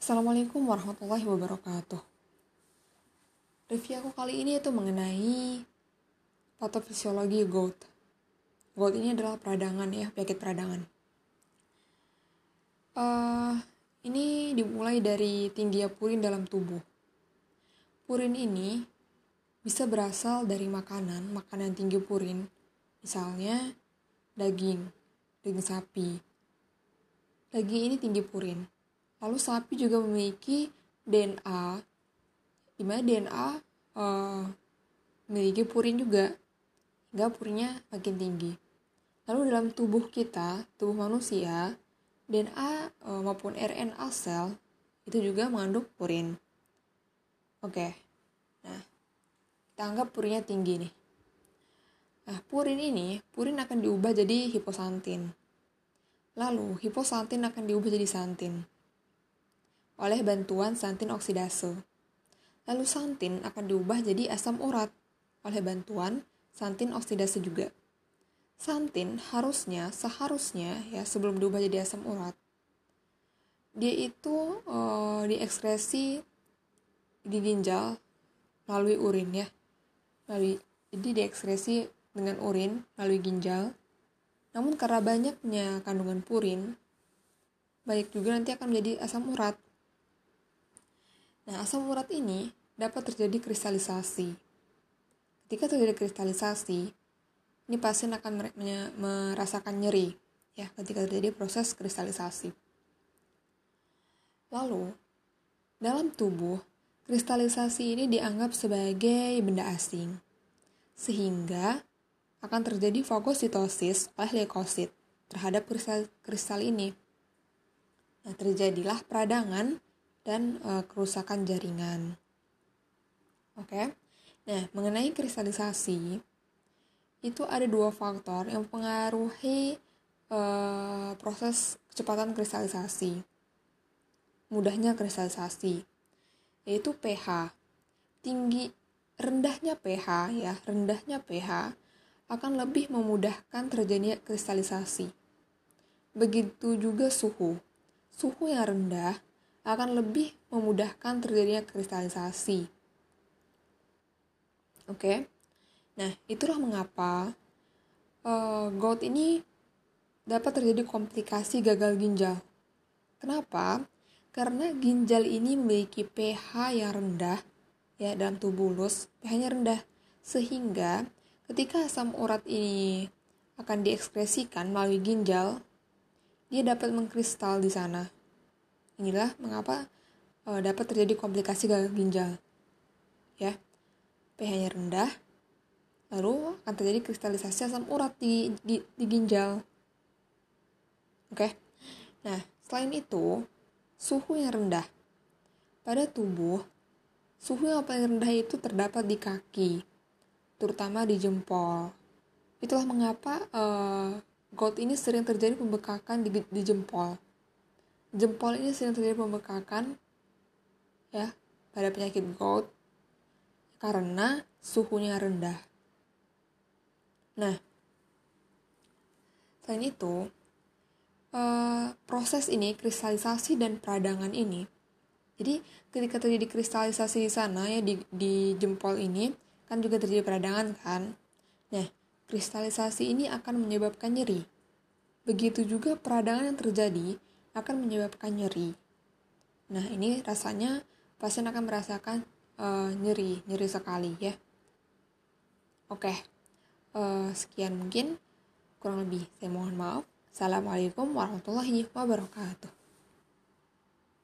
Assalamualaikum warahmatullahi wabarakatuh. Review aku kali ini itu mengenai patofisiologi gout. Gout ini adalah peradangan ya, penyakit peradangan. Uh, ini dimulai dari tingginya purin dalam tubuh. Purin ini bisa berasal dari makanan, makanan tinggi purin, misalnya daging, daging sapi. Daging ini tinggi purin Lalu sapi juga memiliki DNA, di mana DNA uh, eh, memiliki purin juga, hingga purinnya makin tinggi. Lalu dalam tubuh kita, tubuh manusia, DNA uh, eh, maupun RNA sel itu juga mengandung purin. Oke, nah kita anggap purinnya tinggi nih. Nah, purin ini, purin akan diubah jadi hiposantin. Lalu, hiposantin akan diubah jadi santin oleh bantuan santin oksidase. Lalu santin akan diubah jadi asam urat oleh bantuan santin oksidase juga. Santin harusnya, seharusnya ya sebelum diubah jadi asam urat, dia itu uh, diekskresi di ginjal melalui urin ya. Melalui, jadi diekskresi dengan urin melalui ginjal. Namun karena banyaknya kandungan purin, banyak juga nanti akan menjadi asam urat Nah, asam urat ini dapat terjadi kristalisasi. Ketika terjadi kristalisasi, ini pasien akan merasakan nyeri ya ketika terjadi proses kristalisasi. Lalu, dalam tubuh, kristalisasi ini dianggap sebagai benda asing. Sehingga akan terjadi fagositosis oleh leukosit terhadap kristal, kristal ini. Nah, terjadilah peradangan dan uh, kerusakan jaringan. Oke. Okay? Nah, mengenai kristalisasi itu ada dua faktor yang mempengaruhi uh, proses kecepatan kristalisasi. Mudahnya kristalisasi yaitu pH. Tinggi rendahnya pH ya, rendahnya pH akan lebih memudahkan terjadinya kristalisasi. Begitu juga suhu. Suhu yang rendah akan lebih memudahkan terjadinya kristalisasi. Oke, nah itulah mengapa uh, gout ini dapat terjadi komplikasi gagal ginjal. Kenapa? Karena ginjal ini memiliki pH yang rendah ya dalam tubuh bulus, pH-nya rendah sehingga ketika asam urat ini akan diekspresikan melalui ginjal, dia dapat mengkristal di sana Inilah mengapa uh, dapat terjadi komplikasi gagal ginjal. Ya, pH-nya rendah, lalu akan terjadi kristalisasi asam urat di, di, di ginjal. Oke, nah selain itu, suhu yang rendah pada tubuh, suhu yang paling rendah itu terdapat di kaki, terutama di jempol. Itulah mengapa uh, gout ini sering terjadi pembekakan di, di jempol jempol ini sering terjadi pembekakan ya pada penyakit gout karena suhunya rendah. Nah, selain itu, uh, proses ini kristalisasi dan peradangan ini, jadi ketika terjadi kristalisasi di sana ya di, di jempol ini kan juga terjadi peradangan kan. Nah, kristalisasi ini akan menyebabkan nyeri. Begitu juga peradangan yang terjadi akan menyebabkan nyeri. Nah, ini rasanya pasien akan merasakan uh, nyeri, nyeri sekali ya. Oke, uh, sekian mungkin kurang lebih. Saya mohon maaf. Assalamualaikum warahmatullahi wabarakatuh.